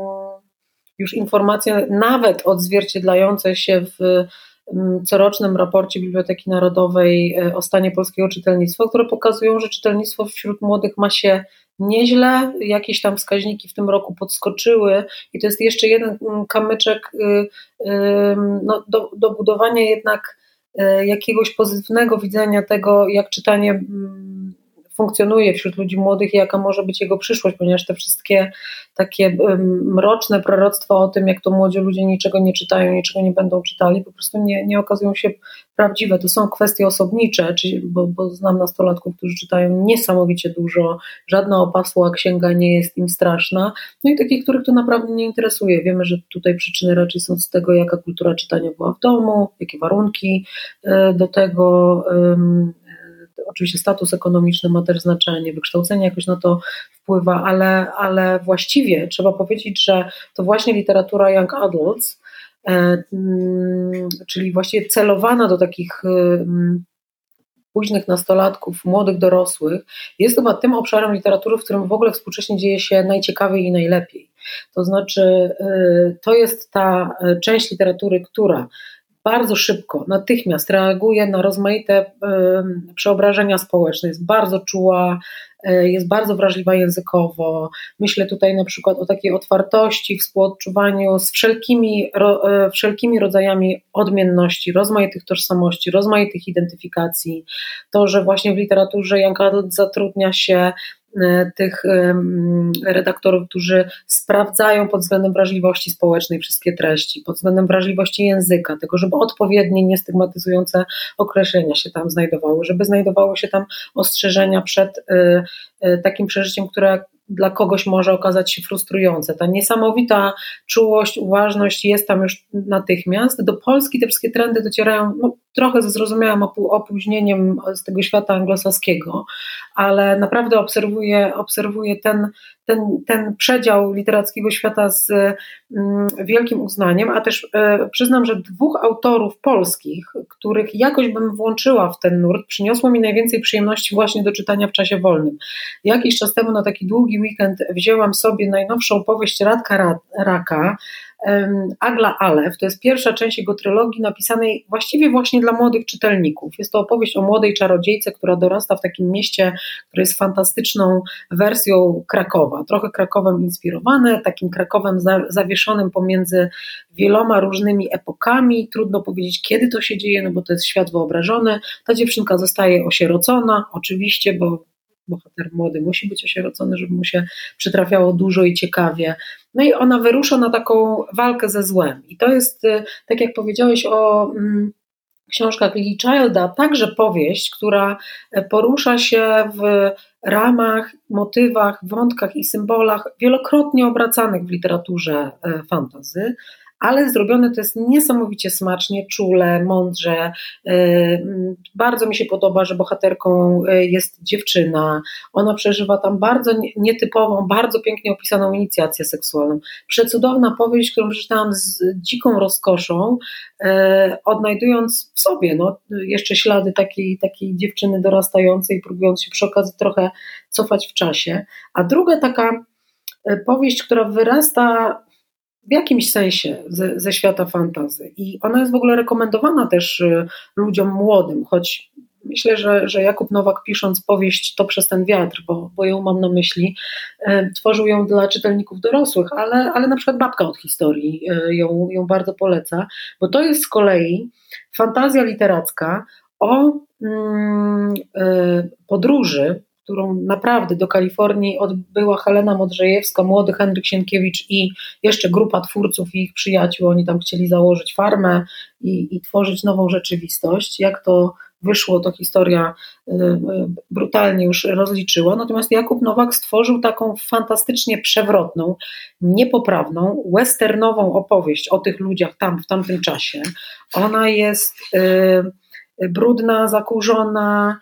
już informacje, nawet odzwierciedlające się w mm, corocznym raporcie Biblioteki Narodowej e, o stanie polskiego czytelnictwa, które pokazują, że czytelnictwo wśród młodych ma się nieźle, jakieś tam wskaźniki w tym roku podskoczyły i to jest jeszcze jeden mm, kamyczek y, no, do, do budowania jednak e, jakiegoś pozytywnego widzenia tego, jak czytanie funkcjonuje wśród ludzi młodych i jaka może być jego przyszłość, ponieważ te wszystkie takie mroczne proroctwa o tym, jak to młodzi ludzie niczego nie czytają, niczego nie będą czytali, po prostu nie, nie okazują się prawdziwe. To są kwestie osobnicze, czyli, bo, bo znam nastolatków, którzy czytają niesamowicie dużo, żadna opasła księga nie jest im straszna, no i takich, których to naprawdę nie interesuje. Wiemy, że tutaj przyczyny raczej są z tego, jaka kultura czytania była w domu, jakie warunki e, do tego Oczywiście status ekonomiczny ma też znaczenie, wykształcenie jakoś na to wpływa, ale, ale właściwie trzeba powiedzieć, że to właśnie literatura young adults, e, mm, czyli właściwie celowana do takich mm, późnych nastolatków, młodych dorosłych, jest chyba tym obszarem literatury, w którym w ogóle współcześnie dzieje się najciekawiej i najlepiej. To znaczy, e, to jest ta e, część literatury, która bardzo szybko, natychmiast reaguje na rozmaite przeobrażenia społeczne, jest bardzo czuła, e, jest bardzo wrażliwa językowo. Myślę tutaj na przykład o takiej otwartości, współodczuwaniu z wszelkimi, e, wszelkimi rodzajami odmienności, rozmaitych tożsamości, rozmaitych identyfikacji. To, że właśnie w literaturze Jan Adult zatrudnia się tych redaktorów, którzy sprawdzają pod względem wrażliwości społecznej wszystkie treści, pod względem wrażliwości języka, tego, żeby odpowiednie, niestygmatyzujące określenia się tam znajdowały, żeby znajdowały się tam ostrzeżenia przed e, e, takim przeżyciem, które dla kogoś może okazać się frustrujące. Ta niesamowita czułość, uważność jest tam już natychmiast. Do Polski te wszystkie trendy docierają no, trochę ze zrozumiałym opóźnieniem z tego świata anglosaskiego, ale naprawdę obserwuję, obserwuję ten, ten, ten przedział literackiego świata z mm, wielkim uznaniem, a też e, przyznam, że dwóch autorów polskich, których jakoś bym włączyła w ten nurt, przyniosło mi najwięcej przyjemności właśnie do czytania w czasie wolnym. Jakiś czas temu na taki długi weekend wzięłam sobie najnowszą powieść Radka Raka, Agla Alef. To jest pierwsza część jego trylogii napisanej właściwie właśnie dla młodych czytelników. Jest to opowieść o młodej czarodziejce, która dorasta w takim mieście, które jest fantastyczną wersją Krakowa. Trochę Krakowem inspirowane, takim Krakowem zawieszonym pomiędzy wieloma różnymi epokami. Trudno powiedzieć, kiedy to się dzieje, no bo to jest świat wyobrażony. Ta dziewczynka zostaje osierocona, oczywiście, bo bohater młody musi być osierocony, żeby mu się przytrafiało dużo i ciekawie. No i ona wyrusza na taką walkę ze złem. I to jest, y, tak jak powiedziałeś o mm, książkach Lee Childa, także powieść, która e, porusza się w ramach, motywach, wątkach i symbolach wielokrotnie obracanych w literaturze e, fantazy ale zrobione to jest niesamowicie smacznie, czule, mądrze. Y, bardzo mi się podoba, że bohaterką y, jest dziewczyna. Ona przeżywa tam bardzo nietypową, bardzo pięknie opisaną inicjację seksualną. Przecudowna powieść, którą przeczytałam z dziką rozkoszą, y, odnajdując w sobie no, jeszcze ślady takiej, takiej dziewczyny dorastającej, próbując się przy okazji trochę cofać w czasie. A druga taka powieść, która wyrasta w jakimś sensie ze, ze świata fantazy. I ona jest w ogóle rekomendowana też y, ludziom młodym, choć myślę, że, że Jakub Nowak pisząc powieść To przez ten wiatr, bo, bo ją mam na myśli, e, tworzył ją dla czytelników dorosłych, ale, ale na przykład Babka od historii e, ją, ją bardzo poleca, bo to jest z kolei fantazja literacka o mm, podróży którą naprawdę do Kalifornii odbyła Helena Modrzejewska, młody Henryk Sienkiewicz i jeszcze grupa twórców i ich przyjaciół. Oni tam chcieli założyć farmę i, i tworzyć nową rzeczywistość. Jak to wyszło, to historia y, y, brutalnie już rozliczyła. Natomiast Jakub Nowak stworzył taką fantastycznie przewrotną, niepoprawną, westernową opowieść o tych ludziach tam, w tamtym czasie. Ona jest y, brudna, zakurzona,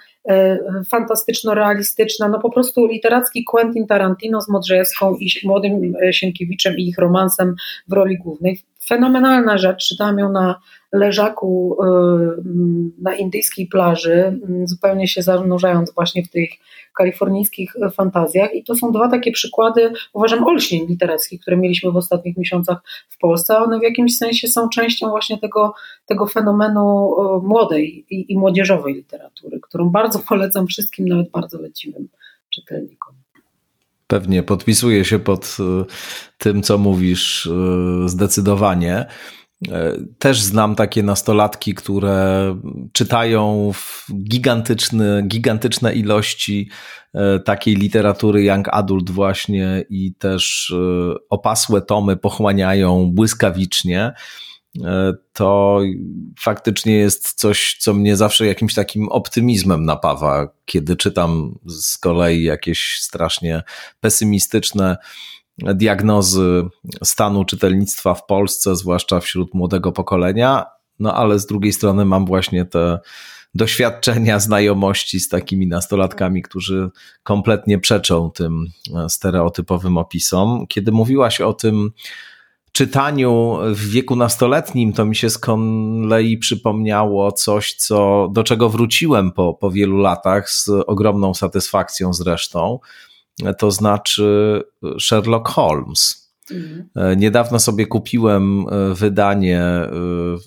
fantastyczno-realistyczna, no po prostu literacki Quentin Tarantino z Modrzejewską i młodym e, Sienkiewiczem i ich romansem w roli głównej. Fenomenalna rzecz, czytałam ją na leżaku e, na indyjskiej plaży, zupełnie się zanurzając właśnie w tych kalifornijskich fantazjach. I to są dwa takie przykłady, uważam, olśnień literackich, które mieliśmy w ostatnich miesiącach w Polsce. One w jakimś sensie są częścią właśnie tego, tego fenomenu młodej i, i młodzieżowej literatury, którą bardzo polecam wszystkim, nawet bardzo leciwym czytelnikom. Pewnie podpisuję się pod e, tym, co mówisz, e, zdecydowanie. E, też znam takie nastolatki, które czytają gigantyczne, gigantyczne ilości takiej literatury young adult właśnie i też opasłe tomy pochłaniają błyskawicznie. To faktycznie jest coś, co mnie zawsze jakimś takim optymizmem napawa, kiedy czytam z kolei jakieś strasznie pesymistyczne diagnozy stanu czytelnictwa w Polsce, zwłaszcza wśród młodego pokolenia. No ale z drugiej strony mam właśnie te doświadczenia, znajomości z takimi nastolatkami, którzy kompletnie przeczą tym stereotypowym opisom. Kiedy mówiłaś o tym czytaniu w wieku nastoletnim, to mi się z kolei przypomniało coś, co, do czego wróciłem po, po wielu latach z ogromną satysfakcją zresztą to znaczy Sherlock Holmes. Mhm. Niedawno sobie kupiłem e, wydanie e,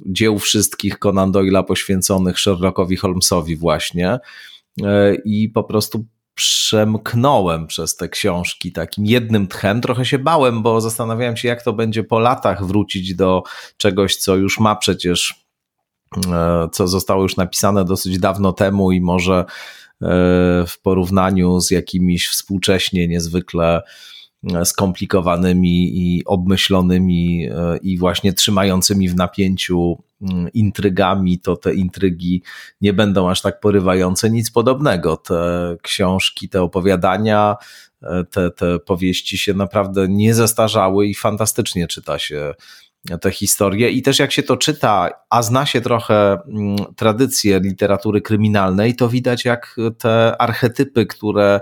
dzieł wszystkich Conan Doyle'a poświęconych Sherlockowi Holmesowi właśnie e, i po prostu przemknąłem przez te książki takim jednym tchem. Trochę się bałem, bo zastanawiałem się, jak to będzie po latach wrócić do czegoś, co już ma przecież, co zostało już napisane dosyć dawno temu i może E, w porównaniu z jakimiś współcześnie niezwykle e, skomplikowanymi i obmyślonymi e, i właśnie trzymającymi w napięciu intrygami, to te intrygi nie będą aż tak porywające. Nic podobnego. Te książki, te opowiadania, te, te powieści się naprawdę nie zestarzały i fantastycznie czyta się te historie i też jak się to czyta, a zna się trochę mm, tradycję literatury kryminalnej, to widać jak te archetypy, które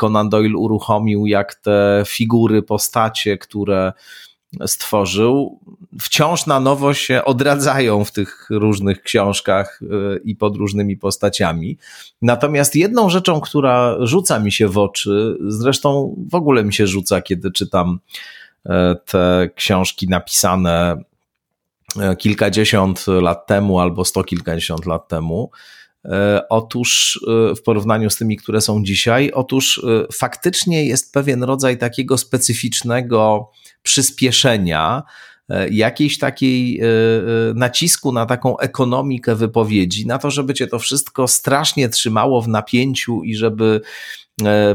Conan Doyle uruchomił, jak te figury, postacie, które stworzył, wciąż na nowo się odradzają w tych różnych książkach y, i pod różnymi postaciami. Natomiast jedną rzeczą, która rzuca mi się w oczy, zresztą w ogóle mi się rzuca, kiedy czytam e, te książki napisane e, kilkadziesiąt lat temu albo sto kilkadziesiąt lat temu, e, Otóż w porównaniu z tymi, które są dzisiaj, otóż faktycznie jest pewien rodzaj takiego specyficznego przyspieszenia, e, jakiejś takiej e, e, nacisku na taką ekonomikę wypowiedzi, na to, żeby cię to wszystko strasznie trzymało w napięciu i żeby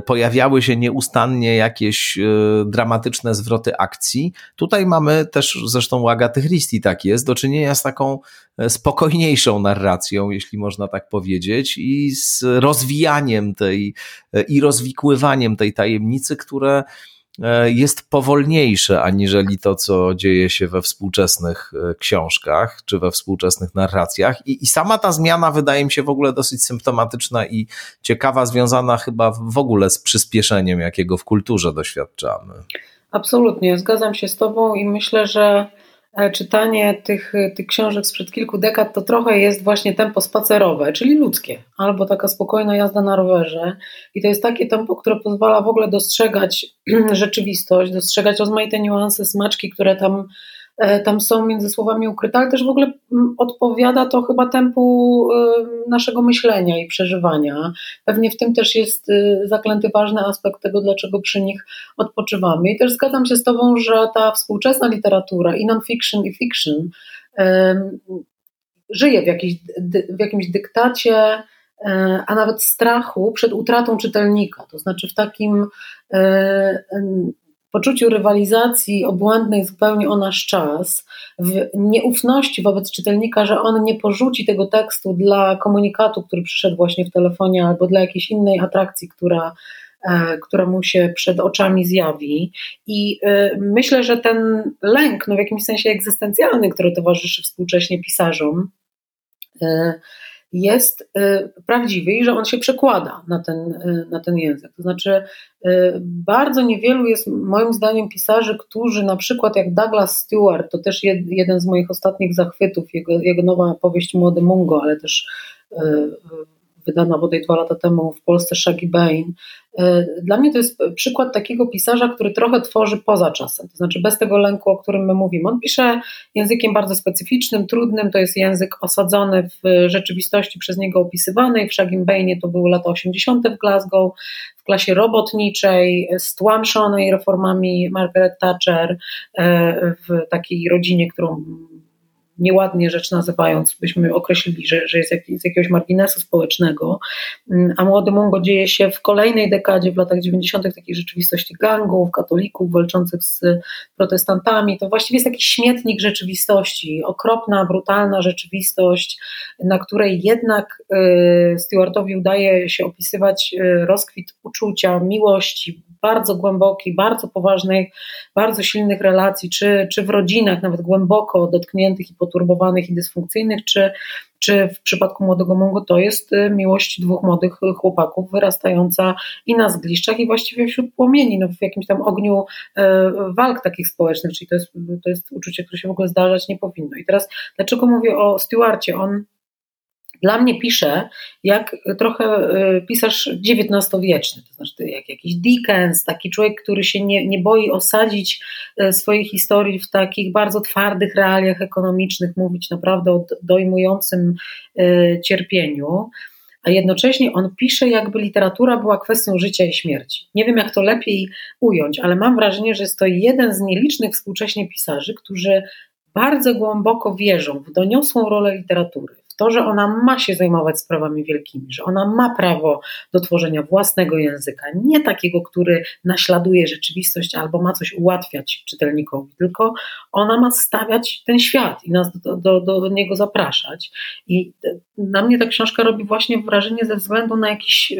pojawiały się nieustannie jakieś dramatyczne zwroty akcji. Tutaj mamy też, zresztą u Agaty Christie tak jest, do czynienia z taką spokojniejszą narracją, jeśli można tak powiedzieć, i z rozwijaniem tej i rozwikływaniem tej tajemnicy, które jest powolniejsze aniżeli to, co dzieje się we współczesnych e, książkach czy we współczesnych narracjach. I, I, sama ta zmiana wydaje mi się w ogóle dosyć symptomatyczna i ciekawa, związana chyba w ogóle z przyspieszeniem, jakiego w kulturze doświadczamy. Absolutnie, zgadzam się z Tobą i myślę, że E, czytanie tych, tych książek sprzed kilku dekad to trochę jest właśnie tempo spacerowe, czyli ludzkie, albo taka spokojna jazda na rowerze. I to jest takie tempo, które pozwala w ogóle dostrzegać rzeczywistość, dostrzegać rozmaite niuanse, smaczki, które tam E, tam są między słowami ukryte, ale też w ogóle mm, odpowiada to chyba tempu e, naszego myślenia i przeżywania. Pewnie w tym też jest e, zaklęty ważny aspekt tego, dlaczego przy nich odpoczywamy. I też zgadzam się z Tobą, że ta współczesna literatura i non-fiction i fiction żyje w, jakiś, w jakimś dyktacie, a nawet strachu przed utratą czytelnika. To znaczy w takim poczuciu rywalizacji obłędnej zupełnie o nasz czas, w nieufności wobec czytelnika, że on nie porzuci tego tekstu dla komunikatu, który przyszedł właśnie w telefonie, albo dla jakiejś innej atrakcji, która, e, która mu się przed oczami zjawi. I e, myślę, że ten lęk, no w jakimś sensie egzystencjalny, który towarzyszy współcześnie pisarzom, e, jest y, prawdziwy i że on się przekłada na ten, y, na ten język. To znaczy, y, bardzo niewielu jest moim zdaniem pisarzy, którzy na przykład jak Douglas Stewart, to też jeden z moich ostatnich zachwytów, jego, jego nowa powieść Młody Mungo, ale też wydana bodaj dwa lata temu w Polsce Shaggy Bane. E, dla mnie to jest przykład takiego pisarza, który trochę tworzy poza czasem, to znaczy bez tego lęku, o którym my mówimy. On pisze językiem bardzo specyficznym, trudnym, to jest język osadzony w rzeczywistości przez niego opisywanej. W Shaggy Bane to były lata 80. w Glasgow, w klasie robotniczej, stłamszonej reformami Margaret Thatcher, e, w takiej rodzinie, którą nieładnie rzecz nazywając, byśmy określili, że, że jest z jakiegoś marginesu społecznego, mm, a Młody Mungo dzieje się w kolejnej dekadzie, w latach 90. takiej rzeczywistości gangów, katolików walczących z protestantami. To właściwie jest jakiś śmietnik rzeczywistości, okropna, brutalna rzeczywistość, na której jednak y, Stewartowi udaje się opisywać y, rozkwit uczucia, miłości, bardzo głębokich, bardzo poważnych, bardzo silnych relacji, czy, czy w rodzinach, nawet głęboko dotkniętych i poturbowanych i dysfunkcyjnych, czy, czy w przypadku młodego Mongo to jest y, miłość dwóch młodych chłopaków wyrastająca i na zgliszczach i właściwie wśród płomieni, no w jakimś tam ogniu e, walk takich społecznych, czyli to jest, to jest uczucie, które się w ogóle zdarzać nie powinno. I teraz dlaczego mówię o Stewarcie? On dla mnie pisze jak trochę e, pisarz XIX-wieczny, to znaczy jak jakiś Dickens, taki człowiek, który się nie, nie boi osadzić e, swojej historii w takich bardzo twardych realiach ekonomicznych, mówić naprawdę o dojmującym e, cierpieniu a jednocześnie on pisze, jakby literatura była kwestią życia i śmierci. Nie wiem, jak to lepiej ująć, ale mam wrażenie, że jest to jeden z nielicznych współcześnie pisarzy, którzy bardzo głęboko wierzą w doniosłą rolę literatury, to, że ona ma się zajmować sprawami wielkimi, że ona ma prawo do tworzenia własnego języka, nie takiego, który naśladuje rzeczywistość albo ma coś ułatwiać czytelnikowi, tylko ona ma stawiać ten świat i nas do, do, do niego zapraszać. I na mnie ta książka robi właśnie wrażenie ze względu na jakiś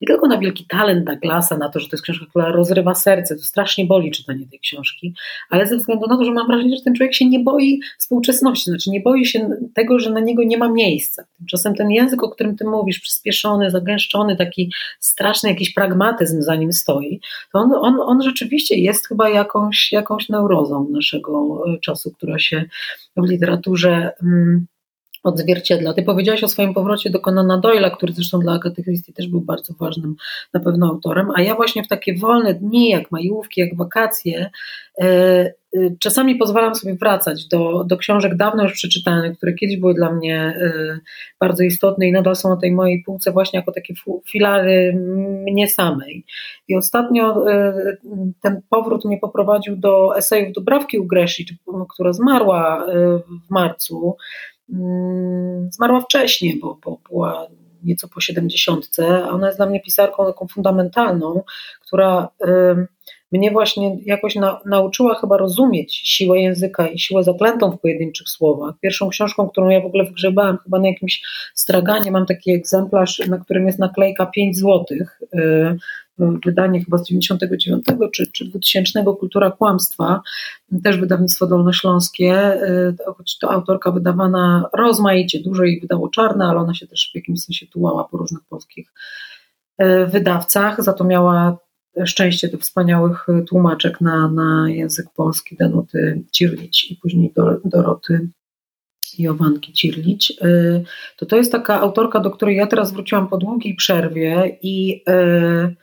nie tylko na wielki talent Douglasa, na to, że to jest książka, która rozrywa serce, to strasznie boli czytanie tej książki, ale ze względu na to, że mam wrażenie, że ten człowiek się nie boi współczesności, znaczy nie boi się tego, że na niego nie ma miejsca. Tymczasem ten język, o którym ty mówisz, przyspieszony, zagęszczony, taki straszny jakiś pragmatyzm za nim stoi, to on, on, on rzeczywiście jest chyba jakąś, jakąś neurozą naszego e, czasu, która się w literaturze mm, odzwierciedla. Ty powiedziałaś o swoim powrocie do Conana Doyle'a, który zresztą dla Agaty Christie też był bardzo ważnym na pewno autorem, a ja właśnie w takie wolne dni, jak majówki, jak wakacje, e, e, czasami pozwalam sobie wracać do, do książek dawno już przeczytanych, które kiedyś były dla mnie e, bardzo istotne i nadal są na tej mojej półce właśnie jako takie filary mnie samej. I ostatnio ten powrót mnie poprowadził do esejów Dubrawki Ugreshi, która zmarła w marcu, zmarła wcześniej, bo, bo była nieco po siedemdziesiątce, a ona jest dla mnie pisarką taką fundamentalną, która mnie właśnie jakoś na, nauczyła chyba rozumieć siłę języka i siłę zaklętą w pojedynczych słowach. Pierwszą książką, którą ja w ogóle wygrzebałam chyba na jakimś straganie, mam taki egzemplarz, na którym jest naklejka 5 złotych, y, wydanie chyba z 99 czy, czy 2000 Kultura Kłamstwa, też wydawnictwo dolnośląskie, y, choć to autorka wydawana rozmaicie, dużo jej wydało czarne, ale ona się też w jakimś sensie tułała po różnych polskich y, wydawcach, za to miała szczęście do wspaniałych tłumaczek na, na język polski Danuty Cirlić i później Doroty Jowanki Cirlić, y, to to jest taka autorka, do której ja teraz wróciłam po długiej przerwie i Mm,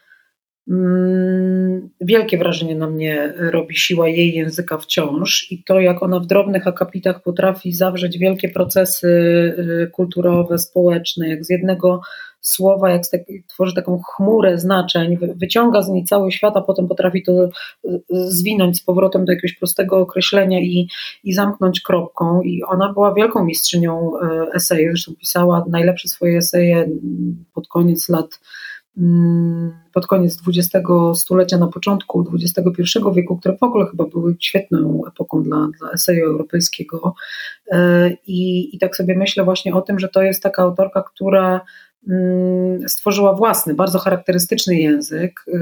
wielkie wrażenie na mnie robi siła jej języka wciąż i to, jak ona w drobnych akapitach potrafi zawrzeć wielkie procesy y, kulturowe, społeczne, jak z jednego słowa, jak tworzy taką chmurę znaczeń, wyciąga z niej cały świat, a potem potrafi to y, zwinąć z powrotem do jakiegoś prostego określenia i, i zamknąć kropką. I ona była wielką mistrzynią y, esejów, zresztą pisała najlepsze swoje eseje pod koniec lat Mm, pod koniec XX stulecia, na początku XXI wieku, które w ogóle chyba były świetną epoką dla, dla eseju europejskiego. E, I, I tak sobie myślę właśnie o tym, że to jest taka autorka, która mm, stworzyła własny, bardzo charakterystyczny język. E,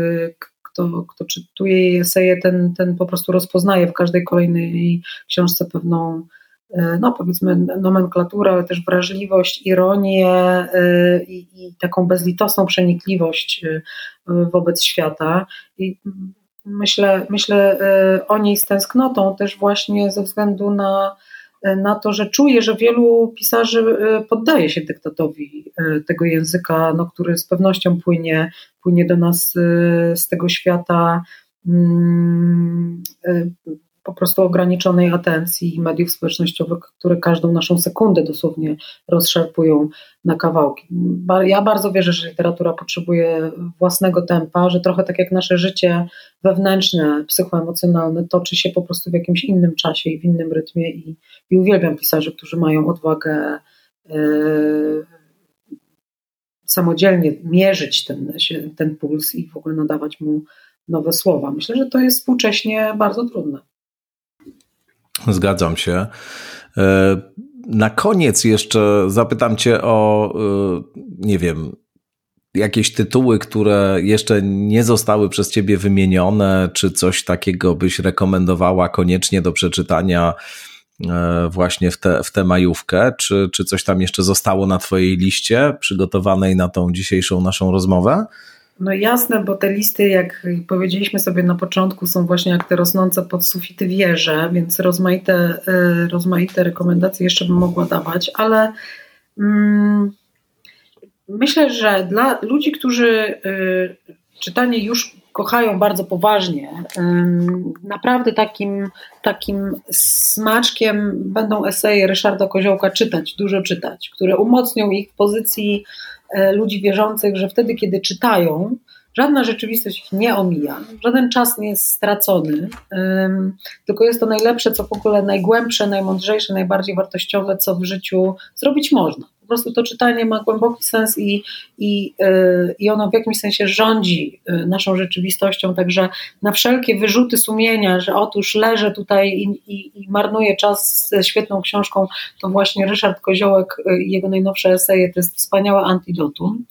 kto, kto czytuje jej eseje, ten, ten po prostu rozpoznaje w każdej kolejnej książce pewną no powiedzmy nomenklaturę, ale też wrażliwość, ironię e, i, i taką bezlitosną przenikliwość e, wobec świata. I myślę, myślę o niej z tęsknotą też właśnie ze względu na, na to, że czuję, że wielu pisarzy poddaje się dyktatowi tego języka, no, który z pewnością płynie, płynie do nas z tego świata mm, po prostu ograniczonej atencji i mediów społecznościowych, które każdą naszą sekundę dosłownie rozszarpują na kawałki. Ja bardzo wierzę, że literatura potrzebuje własnego tempa, że trochę tak jak nasze życie wewnętrzne, psychoemocjonalne toczy się po prostu w jakimś innym czasie i w innym rytmie i, i uwielbiam pisarzy, którzy mają odwagę yy, samodzielnie mierzyć ten, ten puls i w ogóle nadawać mu nowe słowa. Myślę, że to jest współcześnie bardzo trudne. Zgadzam się. E, na koniec jeszcze zapytam Cię o, e, nie wiem, jakieś tytuły, które jeszcze nie zostały przez Ciebie wymienione, czy coś takiego byś rekomendowała koniecznie do przeczytania e, właśnie w tę w te majówkę? Czy, czy coś tam jeszcze zostało na Twojej liście przygotowanej na tą dzisiejszą naszą rozmowę? No jasne, bo te listy, jak powiedzieliśmy sobie na początku, są właśnie jak te rosnące pod sufity wieże, więc rozmaite, y, rozmaite rekomendacje jeszcze bym mogła dawać, ale mm, myślę, że dla ludzi, którzy y, czytanie już kochają bardzo poważnie, y, naprawdę takim, takim smaczkiem będą eseje Ryszarda Koziołka czytać, dużo czytać, które umocnią ich w pozycji E, ludzi wierzących, że wtedy, kiedy czytają, żadna rzeczywistość ich nie omija, żaden czas nie jest stracony, tylko jest to najlepsze, co w ogóle najgłębsze, najmądrzejsze, najbardziej wartościowe, co w życiu zrobić można. Po prostu to czytanie ma głęboki sens i, i, y, i ono w jakimś sensie rządzi y, naszą rzeczywistością, także na wszelkie wyrzuty sumienia, że otóż leżę tutaj i, i, i marnuję czas ze świetną książką, to właśnie Ryszard Koziołek i jego najnowsze eseje to jest wspaniałe antidotum.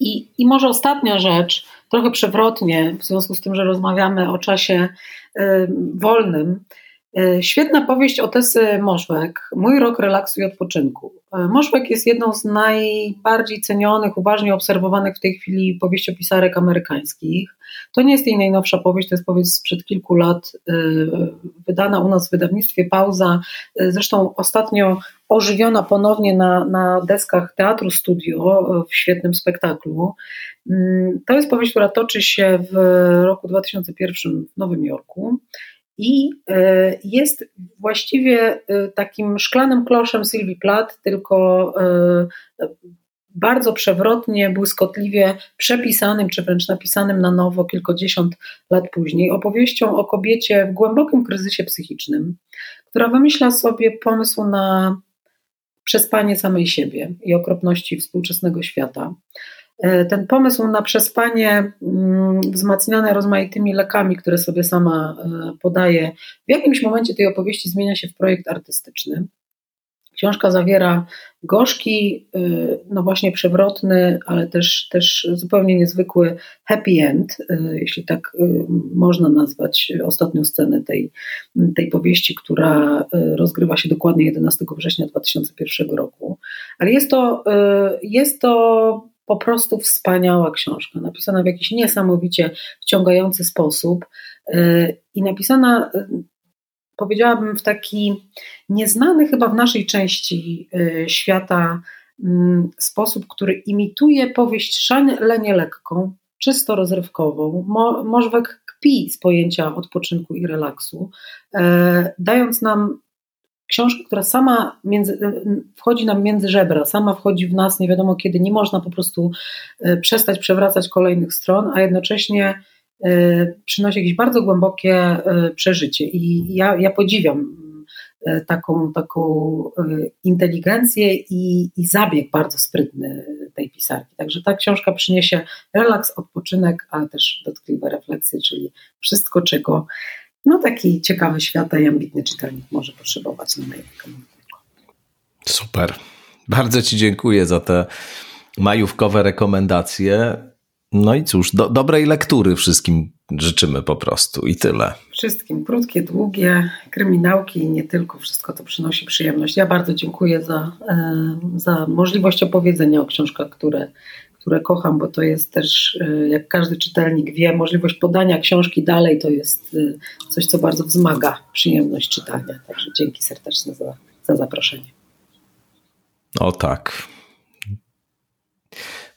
I, I może ostatnia rzecz, trochę przewrotnie, w związku z tym, że rozmawiamy o czasie wolnym. E, świetna powieść Otesy Moszwek, Mój rok relaksu i odpoczynku. E, Moszwek jest jedną z najbardziej cenionych, uważnie obserwowanych w tej chwili powieściopisarek amerykańskich. To nie jest jej najnowsza powieść, to jest powieść sprzed kilku lat, e, wydana u nas w wydawnictwie Pauza, zresztą ostatnio ożywiona ponownie na, na deskach Teatru Studio w świetnym spektaklu. Mm, to jest powieść, która toczy się w roku 2001 w Nowym Jorku i e, jest właściwie e, takim szklanym kloszem Sylwii Plath, tylko e, bardzo przewrotnie, błyskotliwie przepisanym, czy wręcz napisanym na nowo kilkadziesiąt lat później, opowieścią o kobiecie w głębokim kryzysie psychicznym, która wymyśla sobie pomysł na przespanie samej siebie i okropności współczesnego świata. E, ten pomysł na przespanie mm, wzmacniane rozmaitymi lekami, które sobie sama e, podaje, w jakimś momencie tej opowieści zmienia się w projekt artystyczny. Książka zawiera gorzki, e, no właśnie przewrotny, ale też, też zupełnie niezwykły happy end, jeśli tak można nazwać ostatnią scenę tej, tej powieści, która rozgrywa się dokładnie 11 września 2001 roku. Ale jest to, jest to po prostu wspaniała książka, napisana w jakiś niesamowicie wciągający sposób y, i napisana, y, powiedziałabym, w taki nieznany chyba w naszej części y, świata sposób, który imituje powieść szalenie lekką, czysto rozrywkową. Mo, Możwek kpi z pojęcia odpoczynku i relaksu, dając nam książka, która sama między, wchodzi nam między żebra, sama wchodzi w nas, nie wiadomo kiedy, nie można po prostu e, przestać przewracać kolejnych stron, a jednocześnie e, przynosi jakieś bardzo głębokie e, przeżycie. I ja, ja podziwiam taką, taką inteligencję i, i zabieg bardzo sprytny tej pisarki. Także ta książka przyniesie relaks, odpoczynek, ale też dotkliwe refleksje, czyli wszystko, czego no taki ciekawy świata i ambitny czytelnik może potrzebować na mojego Super. Bardzo Ci dziękuję za te majówkowe rekomendacje. No i cóż, do, dobrej lektury wszystkim życzymy po prostu i tyle. Wszystkim krótkie, długie, kryminałki i nie tylko, wszystko to przynosi przyjemność. Ja bardzo dziękuję za, e, za możliwość opowiedzenia o książkach, które które kocham, bo to jest też, e, jak każdy czytelnik wie, możliwość podania książki dalej to jest e, coś, co bardzo wzmaga przyjemność czytania. Także dzięki serdeczne za, za zaproszenie. O tak.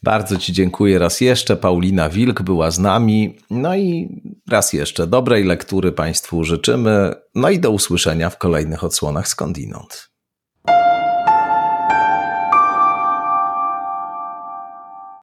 Bardzo Ci dziękuję raz jeszcze. Paulina Wilk była z nami. No i raz jeszcze dobrej lektury Państwu życzymy. No i do usłyszenia w kolejnych odsłonach skądinąd.